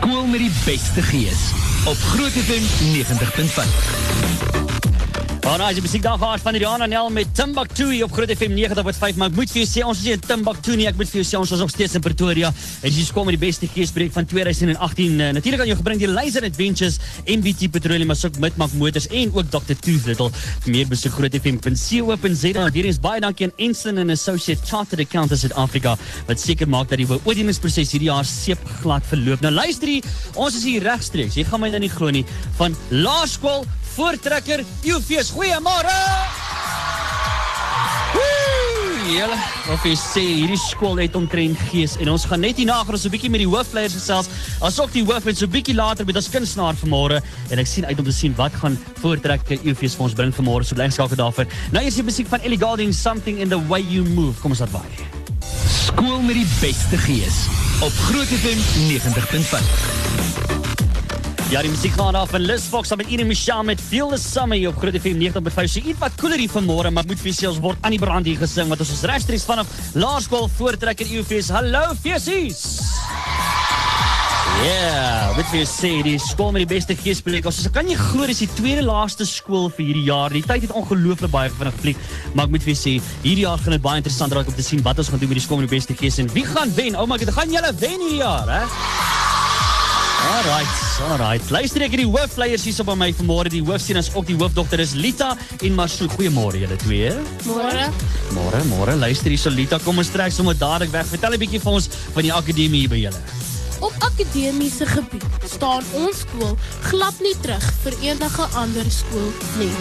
Skool met die beste gees op Groot FM 90.5. Alright, die muziek daar gehad van Rihanna Nel met Timbuktu op Groot FM 90.5. Maar ek moet vir jou sê, ons is in Timbuktu nie. Ek moet vir jou sê, ons is nog steeds in Pretoria. En dis kom met die beste geespreek van 2018. Uh, Natuurlik aan jou gebring die Laser Adventures, MBT Petroleum, maar ook Midmark Motors en ook Dr. Tooth Little. Meer besoek grootfm.co.za. Hier is baie dankie aan Ensign and Associate Chartered Accountants South Africa wat seker maak dat die beoordelingsproses hierdie jaar seep glad verloop. Nou luister hier, ons is hier regstreeks. Jy gaan my nou nie glo nie van Laerskool voortrekker UVS. Goeiemôre. Julle, of jy sê hierdie skool het omtrent gees en ons gaan net hierna gaan ons 'n bietjie met die hoofleiers gesels. Asook die hoof het so 'n bietjie later met ons kunstenaar vanmôre en ek sien uit om te sien wat gaan voortrekker UVS vir ons bring vanmôre. So bly skakel daarvoor. Nou eers die musiek van Ellie Goulding something in the way you move. Kom ons laat vaai. Skool met die beste gees op Groot FM 90.5. Ja, die muziek gaan af van Liz Fox met Ine Michelle met Feel the Summer hier op Groot FM 90.5. So iets wat cooler hier vanmôre, maar moet vir sales word aan die brand hier gesing wat ons is regstreeks vanaf Laerskool voortrekker UFS. Hallo Fesies. Ja, yeah, vir sê die skool met die beste geesplek. Ons kan nie glo dis die tweede laaste skool vir hierdie jaar. Die tyd het ongelooflik baie vinnig gevlieg, maar ek moet vir sê, hierdie jaar gaan dit baie interessant raak om te sien wat ons gaan doen met die skool met die beste gees en wie gaan wen. Ouma, oh gaan julle wen hierdie jaar, hè? Alright, alright. Luister ek die hoofleiers hier op by my vanmôre. Die hoofsien is ook die hoofdogter is Lita en Marso. Goeiemôre julle twee. Môre. Môre, môre. Luister hier so Lita, kom ons trek sommer dadelik weg. Vertel 'n bietjie vir ons van die akademie hier by julle. Op akademiese gebied staan ons skool glad nie terug vir enige ander skool nie.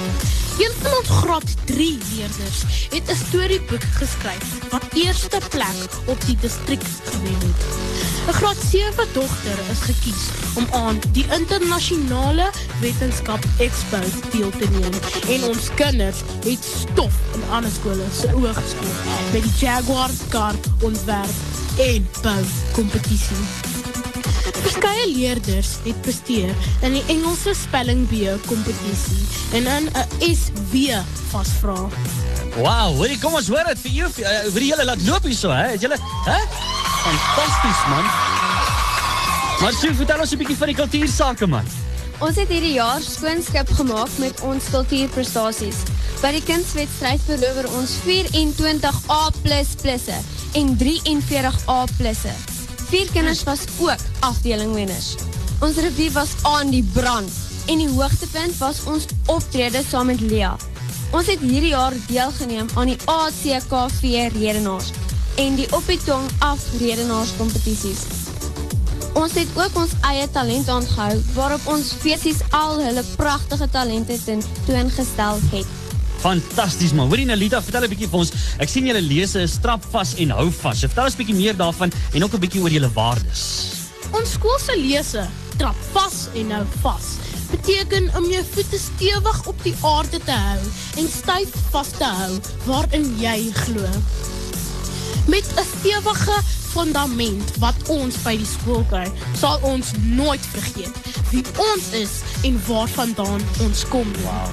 Een van ons graad 3 leerders het 'n storieboek geskryf wat eerste plek op die distrik gewen het. Graad 7 dogter is gekies om aan die internasionale wetenskap expo deel te neem en ons kinders het stof in ander skole se oë geskoor met die Jaguar kar ontwerp en bou kompetisie. Verskeie leerders het presteer in die Engelse spelling-bee kompetisie en in 'n SW vasvra. Wow, hoorie, kom ons hoor dit vir jou. Uh, vir julle laat loop hier so, hè? Het julle, hè? Fantasties, man. Maar sê, vertel ons 'n bietjie van die kultuursake, man. Ons het hierdie jaar skoonskip gemaak met ons kultuurprestasies. By die kunswedstryd verower ons 24 A++e en 43 A+'e. Vier kinders was ook afdelingwenners. Ons revue was aan die brand en die hoogtepunt was ons optrede saam met Lea. Ons het hierdie jaar deelgeneem aan die ACKV redenaars en die op die tong af redenaars kompetisies. Ons het ook ons eie talent aangehou waarop ons feesies al hulle pragtige talente ten toongestel het. Fantasties man. Hoorie Nalita, vertel 'n bietjie vir ons. Ek sien julle lese is strap vas en hou vas. So, vertel ons 'n bietjie meer daarvan en ook 'n bietjie oor julle waardes. Ons skool se lese, trap vas en hou vas, beteken om jou voete stewig op die aarde te hou en styf vas te hou waarin jy glo. Met 'n stewige fundament wat ons by die skool kry, sal ons nooit vergeet wie ons is en waarvandaan ons kom. Wow.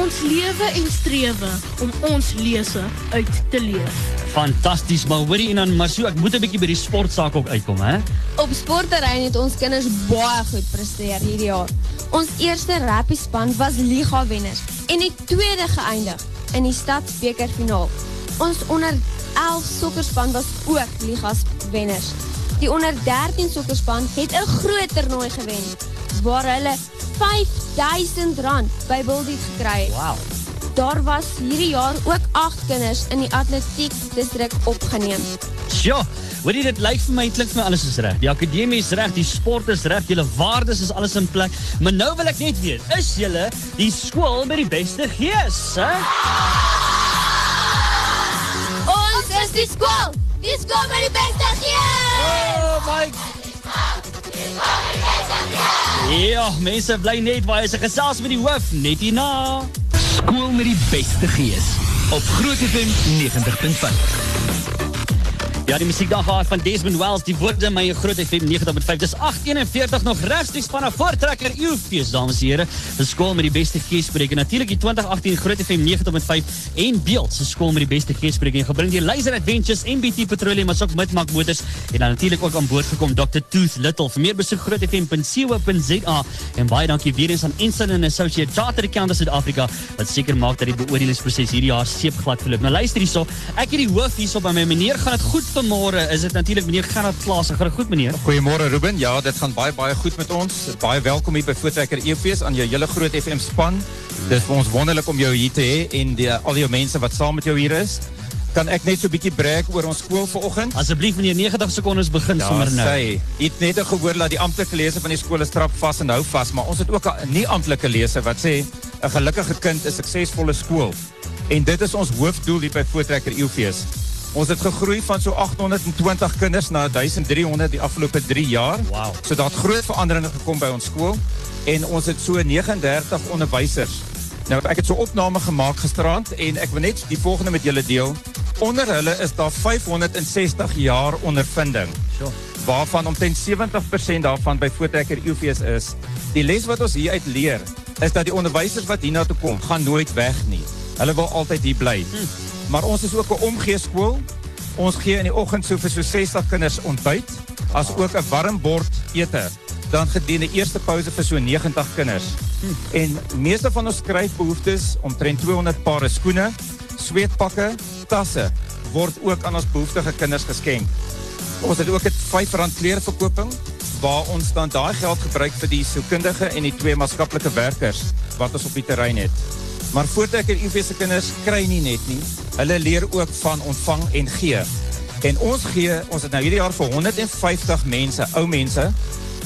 Ons lewe en strewe om ons lese uit te leef. Fantasties, maar hoorie en dan maar so, ek moet 'n bietjie by die sportsaak ook uitkom, hè? Op sportterrein het ons kinders baie goed presteer hierdie jaar. Ons eerste rugby span was liga wenners en het tweede geëindig in die stadsbekerfinaal. Ons onder 11 sokkerspan was ook ligas wenners. Die onder 13 sokkerspan het 'n groot toernooi gewen waar hulle R5000 by Buldies gekry het. Wow. Daar was hierdie jaar ook 8 kinders in die atletiek distrik opgeneem. Sjoe, weet jy dit lyk vir my klink vir my alles is reg. Die akademie is reg, die sport is reg, julle waardes is alles in plek. Maar nou wil ek net weet, is julle die skool met die beste gees, hè? Die beste gees. Oh my Ja, mense bly net waar jy se gesels met die hoof net hierna. Skool met die beste gees op Groot FM 90.5. Ja, die musiek daar van Desmond Wells, die woorde my groot FM 90.5. Dis 8:41 nog regstreeks vanaf Voortrekker. Eufees, dames en here. Die skool met die beste geespreek en natuurlik die 2018 Groot FM 90.5 en Beeld. Se skool met die beste geespreek en gebring die Laser Adventures MBT as ook Midmark Motors. En dan natuurlik ook aan boord gekom Dr Tooth Little. Vir meer besoek grootfm.co.za en baie dankie weer eens aan Ensign and Associate Chartered Accountants Suid-Afrika wat seker maak dat die beoordelingsproses hierdie jaar seepglad verloop. Nou luister hierso, ek het die hoof hierso by my. Meneer gaan dit goed vanmôre is dit natuurlik meneer Gerard Klaas. Gaan goed meneer? Goeiemôre Ruben. Ja, dit gaan baie baie goed met ons. Baie welkom hier by Voortrekker EFees aan jou hele groot FM span. Dit is vir ons wonderlik om jou hier te hê en die al jou mense wat saam met jou hier is. Kan ek net so 'n bietjie breek oor ons skool vanoggend? Asseblief meneer, 90 sekondes begin ja, sommer nou. Sy het net gehoor dat die amptelike lese van die skool is trap vas en hou vas, maar ons het ook 'n nie amptelike lese wat sê 'n gelukkige kind is 'n suksesvolle skool. En dit is ons hoofdoel hier by Voortrekker EFees. Ons het gegroei van so 820 kinders na 1300 die afgelope 3 jaar. Wow. So daar het groot veranderinge gekom by ons skool en ons het so 39 onderwysers. Nou ek het so opname gemaak gisterand en ek wil net die volgende met julle deel. Onder hulle is daar 560 jaar ondervinding. Sure. Waarvan omtrent 70% daarvan by Voortrekker UVS is. Die les wat ons hier uit leer is dat die onderwysers wat hiernatoe kom, gaan nooit weg nie. Hulle wil altyd hier bly. Hm. Maar ons is ook 'n omgee skool. Ons gee in die oggend so vir so 60 kinders ontbyt, as ook 'n warm bord ete. Dan gedurende die eerste pouse vir so 90 kinders. En meeste van ons skryfbehoeftes, omtrent 200 pare skoene, sweetpakke, tasse word ook aan ons behoeftige kinders geskenk. Ons het ook 'n R5 klereverkoping waar ons dan daai geld gebruik vir die sielkundige en die twee maatskaplike werkers wat ons op die terrein het. Maar voordat ek UV se kinders kry nie net nie, hulle leer ook van ontvang en gee. En ons gee, ons het nou hierdie jaar vir 150 mense, ou mense,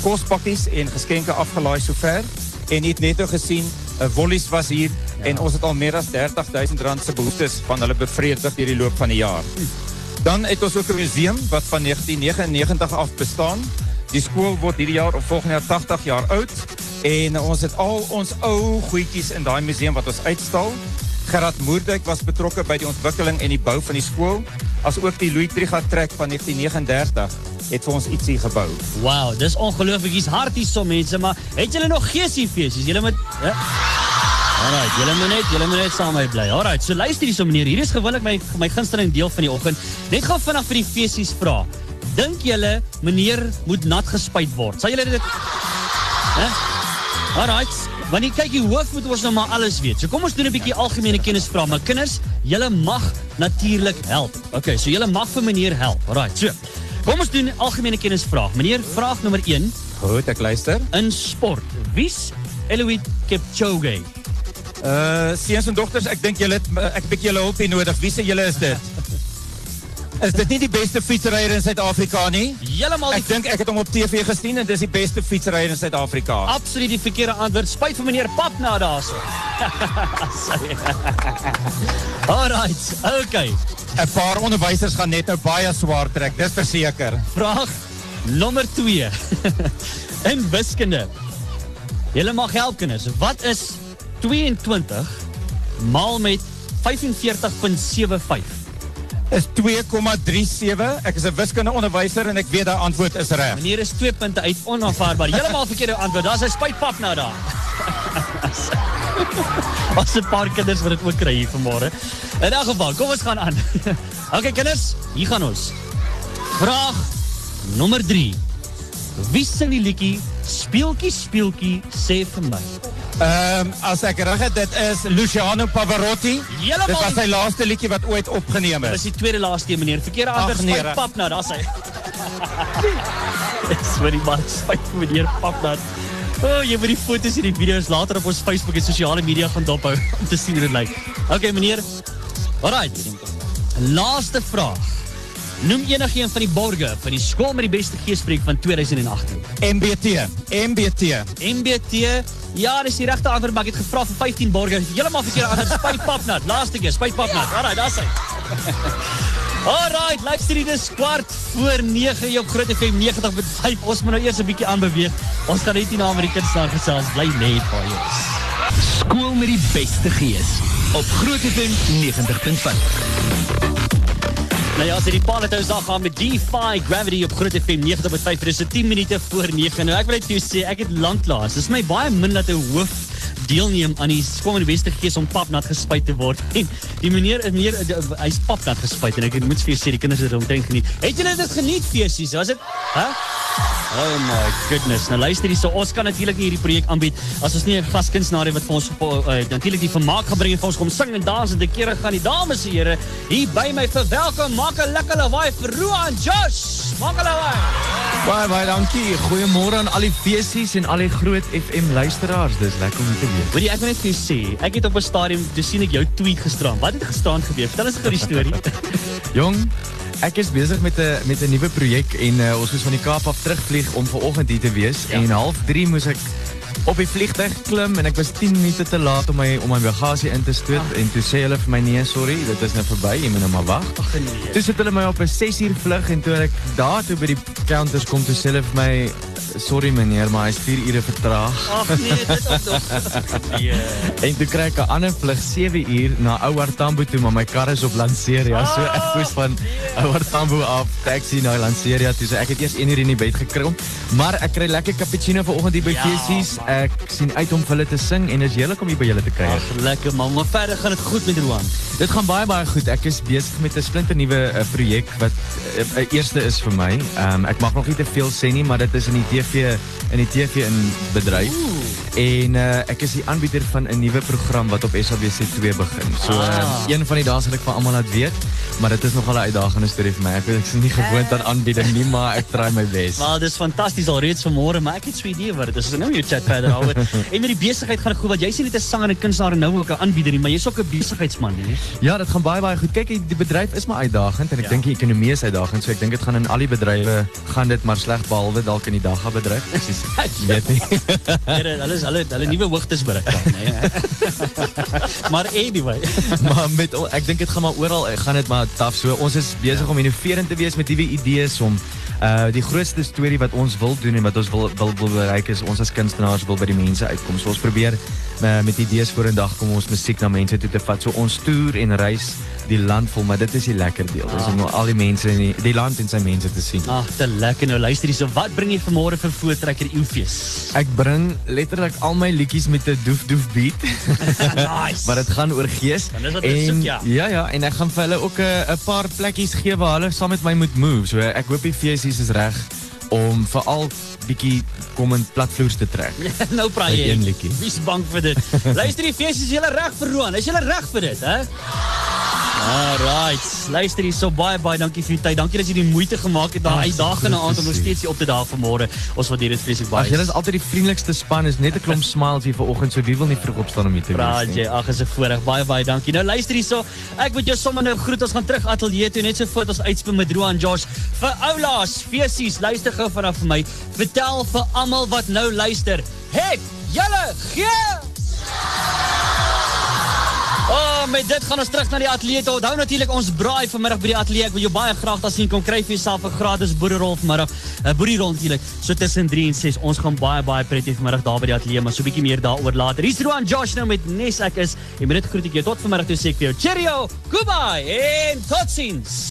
kospakkies en geskenke afgelaai sover en het net nou gesien wollies was hier ja. en ons het al meer as 30000 rand se behoeftes van hulle bevredig deur die loop van die jaar. Dan het ons ook 'n museum wat van 1999 af bestaan. Die skool word hierdie jaar of volgende jaar 80 jaar oud En ons het al ons ou goedjies in daai museum wat ons uitstal. Gerard Moerdijk was betrokke by die ontwikkeling en die bou van die skool, as ook die Louis Trigard trek van 1939 het vir ons ietsie gebou. Wow, dis ongelooflik. Hier's harties so mense, maar het julle nog geesiefeesies? Julle moet ja. Alraai, julle moet net, julle moet net saam met my bly. Alraai, so luister hierso meneer, hier is gewoonlik my my gunsteling deel van die oggend. Net gou vinnig vir die feesies vra. Dink julle meneer moet nat gespuit word? Sal julle dit Hè? Alright. Wanneer kyk jy hoof moet ons nou maar alles weet. So kom ons doen 'n bietjie algemene kennis vra, maar kinders, julle mag natuurlik help. Okay, so julle mag vir meneer help. Alright. So. Kom ons doen algemene kennis vra. Meneer, vraag nommer 1. Goed, ek luister. In sport, wie's Eliud Kipchoge? Uh, seuns en dogters, ek dink julle het ek 'n bietjie julle hulp nodig. Wie se julle is dit? Is dit nie die beste fietsryer in Suid-Afrika nie? Heeltemal. Ek dink ek het hom op TV gesien en dis die beste fietsryer in Suid-Afrika. Absoluut die verkeerde antwoord. Spyt vir meneer Papna daarso. Alright, okay. 'n Paar onderwysers gaan net nou baie swaar trek, dis verseker. Vraag nommer 2. in wiskunde. Julle mag help kinders. Wat is 22 maal met 45.75? Is 2,37. Ek is 'n wiskunde onderwyser en ek weet daai antwoord is reg. Meneer is 2 punte uit onaanvaarbaar. Heeltemal verkeerde antwoord. Daar's 'n spuitpap nou daar. Ons 'n paar kinders wat dit ook kry hier vanmôre. In elk geval, kom ons gaan aan. okay kinders, hier gaan ons. Vraag nommer 3. Wie sing die liedjie Speeltjie speeltjie sê vir my? Ehm um, as ek reg het, dit is Luciano Pavarotti. Helemaal dit was sy laaste liedjie wat ooit opgeneem is. Dis die tweede laaste een, meneer. Verkeerde antwoord. Nee, pap nou, daar's hy. Dis vir die man spyt meneer pap nou. O, oh, jy moet die foto's en die video's later op ons Facebook en sosiale media gaan dophou om te sien hoe dit lyk. Okay, meneer. Alrite. Laaste vraag. Noem enigiemand van die borge van die skool met die beste geespreek van 2018. MBT. MBT. MBT. Ja, dis die regte antwoord, maar ek het gevra vir 15 borge. Heeltemal verkeerd antwoord. Spyt papnat. Laaste keer, spyt papnat. Alraai, daar's hy. Alraai, luister hier dis kwart voor 9 op Groot FM 90.5. Ons moet nou eers 'n bietjie aanbeweeg. Ons gaan net hier na Amerikaans staan gesels. Bly net vir ons. Skool met die beste gees op Groot FM 90.5. Nou ja, as jy die Palatous daar gaan met Defy Gravity op Groot FM 90.5 dis 10 minute voor 9. Nou ek wil net vir jou sê, ek het lanklaas. Dis my baie min dat 'n hoof deelneem aan die die Weste gees om papnat gespuit te word. En die meneer is meer hy's papnat gespuit en ek moet vir jou sê die kinders het omtrent geniet. Het julle dit geniet feesies? Was dit hè? Oh my goodness. Nou luister hier, so ons kan natuurlik nie hierdie projek aanbied as ons nie 'n vas kunstenaar het wat vir ons uh, natuurlik die vermaak gebring en vir ons kom sing en dans en te kere gaan die dames en here hier by my verwelkom. Maak 'n lekker lawaai vir Roan Josh. Maak 'n lawaai. Baie baie dankie. Goeiemôre aan al die feesies en al die groot FM luisteraars. Dis lekker om te weet. Weet jy, ek wil net vir jou sê, ek het op 'n stadium toe sien ek jou tweet gisteraan. Wat het gisteraan gebeur? Vertel ons gou die storie. Jong, ek is besig met 'n met 'n nuwe projek en uh, ons moes van die Kaap af terugvlieg om vanoggend hier te wees Ja. en half 3 moes ek op die vliegtuig klim en ek was 10 minute te laat om my om my bagasie in te stoot Ah. en toe sê hulle vir my nee, sorry, dit is nou verby, jy moet nou maar wag. Ag nee. Toe sit hulle my op 'n 6 uur vlug en toe ek daar toe by die counters kom toe sê hulle vir my sorry meneer, maar hy's 4 ure vertraag. Ag nee, dit op nog. Nee. En toe kry ek 'n ander vlug 7 uur na Ouer Tambo toe, maar my kar is op Lanseria. So ek moes van Ouer Tambo af taxi na Lanseria toe. So ek het eers 1 uur in die bed gekrom. Maar ek kry lekker cappuccino vanoggend hier by Ja. Ek sien uit om vir hulle te sing en is heerlik om hier by julle te kuier. Ag lekker man, maar verder gaan dit goed met Roan. Dit gaan baie baie goed. Ek is besig met 'n splinter nuwe uh, projek wat 'n uh, eerste is vir my. Ehm um, ek mag nog nie te veel sê nie, maar dit is in die TV in die TV in bedryf. En uh, ek is die aanbieder van 'n nuwe program wat op SABC2 begin. So Ah. een van die dae sal ek vir almal laat weet, maar dit is nogal 'n uitdagende storie vir my. Ek weet ek is nie gewoond aan aanbieding nie, maar ek try my bes. Maar dis fantasties al reeds vanmôre, maar ek het so 'n idee wat dit is. Ons nou chat verder daaroor. en met die besigheid gaan dit goed want jy sien net 'n sanger en 'n kunstenaar en nou ook 'n aanbieder nie, maar jy's ook 'n besigheidsman. Ja, dit gaan baie baie goed. Kyk, die bedryf is maar uitdagend en ek Ja. dink die ekonomie is uitdagend. So ek dink dit gaan in al die bedrywe gaan dit maar sleg behalwe dalk in die dagga bedryf. Presies. Weet nie. Hulle is hulle hulle nuwe hoogtes bereik dan, nee. maar anyway. maar met ek dink dit gaan maar oral eh, gaan dit maar taaf. So ons is besig om innoverend te wees met nuwe idees om uh die grootste storie wat ons wil doen en wat ons wil wil, wil bereik is ons as kunstenaars wil by die mense uitkom. So ons probeer uh, met idees vorendag kom ons musiek na mense toe te vat. So ons toer en reis die land vol, maar dit is die lekker deel. Dis om al die mense in die, die land en sy mense te sien. Ag, te lekker. Nou luister hierso, wat bring jy vanmôre vir voortrekker Eufees? Ek bring letterlik al my liedjies met 'n doef doef beat. nice. maar dit gaan oor gees. Dan is wat jy soek, ja. ja ja, en ek gaan vir hulle ook 'n 'n paar plekkies gee waar hulle saam met my moet move. So ek hoop die feesies is reg om veral bietjie kom in platvloers te trek. nou praat jy. Wie's bang vir dit? Luister die fees, is julle reg vir Roan? Is julle reg vir dit, hè? Alright. Luister hier so baie baie dankie vir die tyd. Dankie dat jy die moeite gemaak het daai Ag, uitdagende aand om nog steeds hier op te daag vanmôre. Ons waardeer dit vreeslik baie. Ag, julle is altyd die vriendelikste span. Is net 'n klomp smiles hier vanoggend. So wie wil nie vroeg opstaan om hier te Praat wees jy. nie? Ag, is 'n voorreg. Baie baie dankie. Nou luister hierso. Ek moet jou sommer nou groet. Ons gaan terug ateljee toe net so voor ons uitspin met Roan Josh. Vir oulaas, feesies, luister gou vanaf vir my. Vertel vir almal wat nou luister. Het julle gee Oh, met dit gaan ons terug na die ateljee. toe. Onthou natuurlik ons braai vanmiddag by die ateljee. Ek wil jou baie graag daar sien kom kry vir jouself 'n gratis boererol vanmiddag. 'n Boerierol natuurlik. So tussen 3 en 6. Ons gaan baie baie prettig vanmiddag daar by die ateljee, maar so 'n bietjie meer daaroor later. Hier's Roan Josh nou met Nes ek is. En met dit groet ek jou tot vanmiddag toe sê ek vir jou cheerio, goodbye en totsiens.